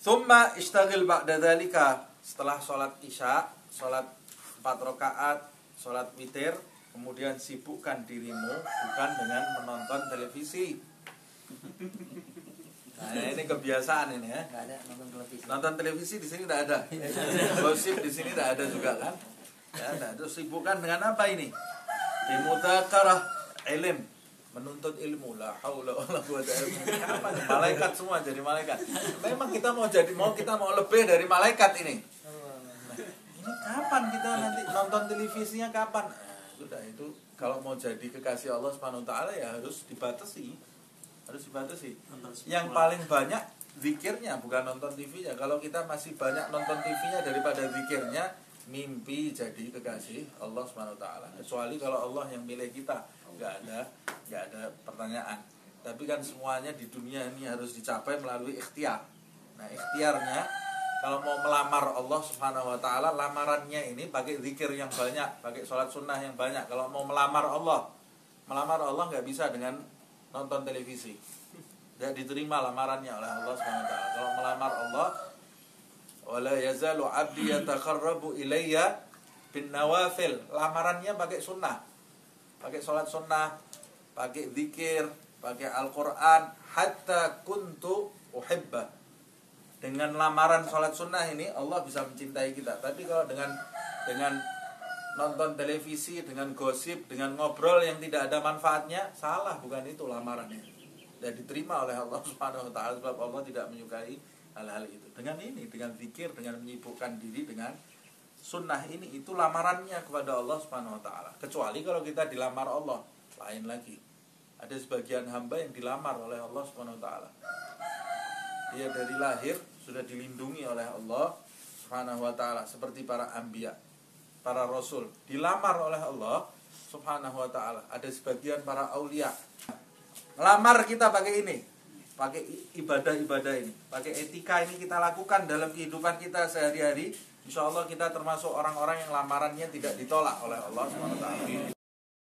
Thumma ishtagil ba'da dzalika setelah sholat isya, sholat 4 rakaat, sholat witir, kemudian sibukkan dirimu bukan dengan menonton televisi. Nah, ini kebiasaan ini ya. Ada nonton televisi. Nonton televisi di sini tidak ada. Gosip di sini tidak ada juga kan? Ya, nah, terus sibukkan dengan apa ini? Dimudzakarah ilm, menuntut ilmu la haula wala quwata. Apa nih? Malaikat semua jadi malaikat. Memang kita mau jadi mau kita mau lebih dari malaikat ini. Nah, ini kapan kita nanti nonton televisinya kapan? Nah, sudah itu kalau mau jadi kekasih Allah Subhanahu wa taala ya harus dibatasi. Harus dibatasi. Yang paling banyak zikirnya bukan nonton TV-nya. Kalau kita masih banyak nonton TV-nya daripada zikirnya, mimpi jadi kekasih Allah Subhanahu wa taala. Kecuali kalau Allah yang milih kita, nggak ada nggak ada pertanyaan. Tapi kan semuanya di dunia ini harus dicapai melalui ikhtiar. Nah, ikhtiarnya kalau mau melamar Allah Subhanahu wa taala, lamarannya ini pakai zikir yang banyak, pakai sholat sunnah yang banyak. Kalau mau melamar Allah, melamar Allah nggak bisa dengan nonton televisi. Tidak diterima lamarannya oleh Allah Subhanahu wa taala. Kalau melamar Allah, wala yazalu 'abdi yataqarrabu ilayya bin nawafil. Lamarannya pakai sunnah. Pakai sholat sunnah, pakai zikir, pakai Al-Qur'an hatta kuntu uhibba. Dengan lamaran sholat sunnah ini Allah bisa mencintai kita. Tapi kalau dengan dengan nonton televisi, dengan gosip, dengan ngobrol yang tidak ada manfaatnya, salah bukan itu lamarannya. Dan diterima oleh Allah Subhanahu wa taala sebab Allah tidak menyukai hal-hal itu. Dengan ini, dengan zikir, dengan menyibukkan diri dengan sunnah ini itu lamarannya kepada Allah Subhanahu wa taala. Kecuali kalau kita dilamar Allah, lain lagi. Ada sebagian hamba yang dilamar oleh Allah Subhanahu wa taala. Dia dari lahir sudah dilindungi oleh Allah Subhanahu wa taala seperti para anbiya, para rasul dilamar oleh Allah Subhanahu wa taala. Ada sebagian para aulia melamar kita pakai ini, pakai ibadah-ibadah ini, pakai etika ini kita lakukan dalam kehidupan kita sehari-hari. Insya Allah kita termasuk orang-orang yang lamarannya tidak ditolak oleh Allah taala.